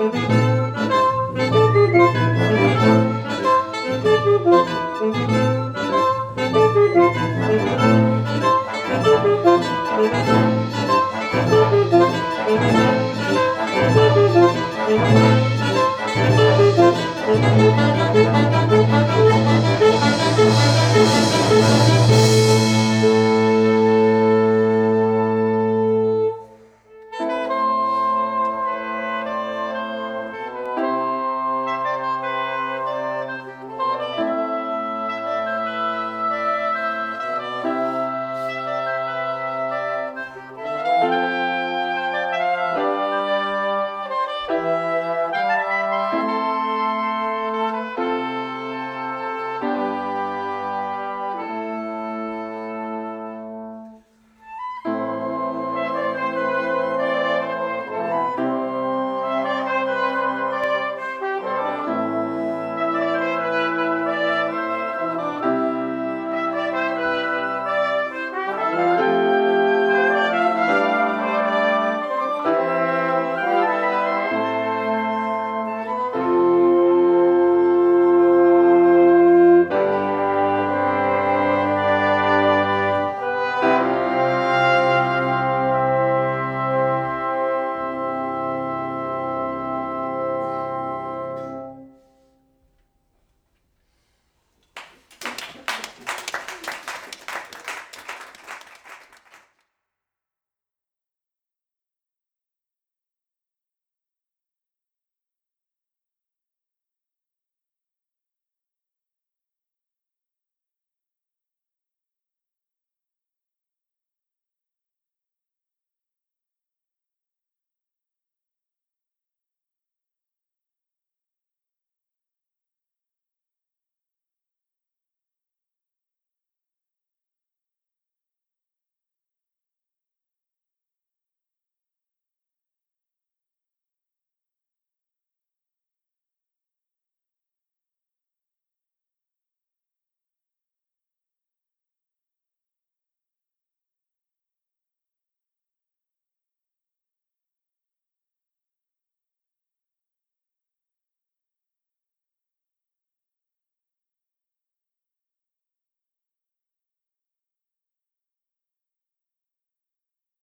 嗯。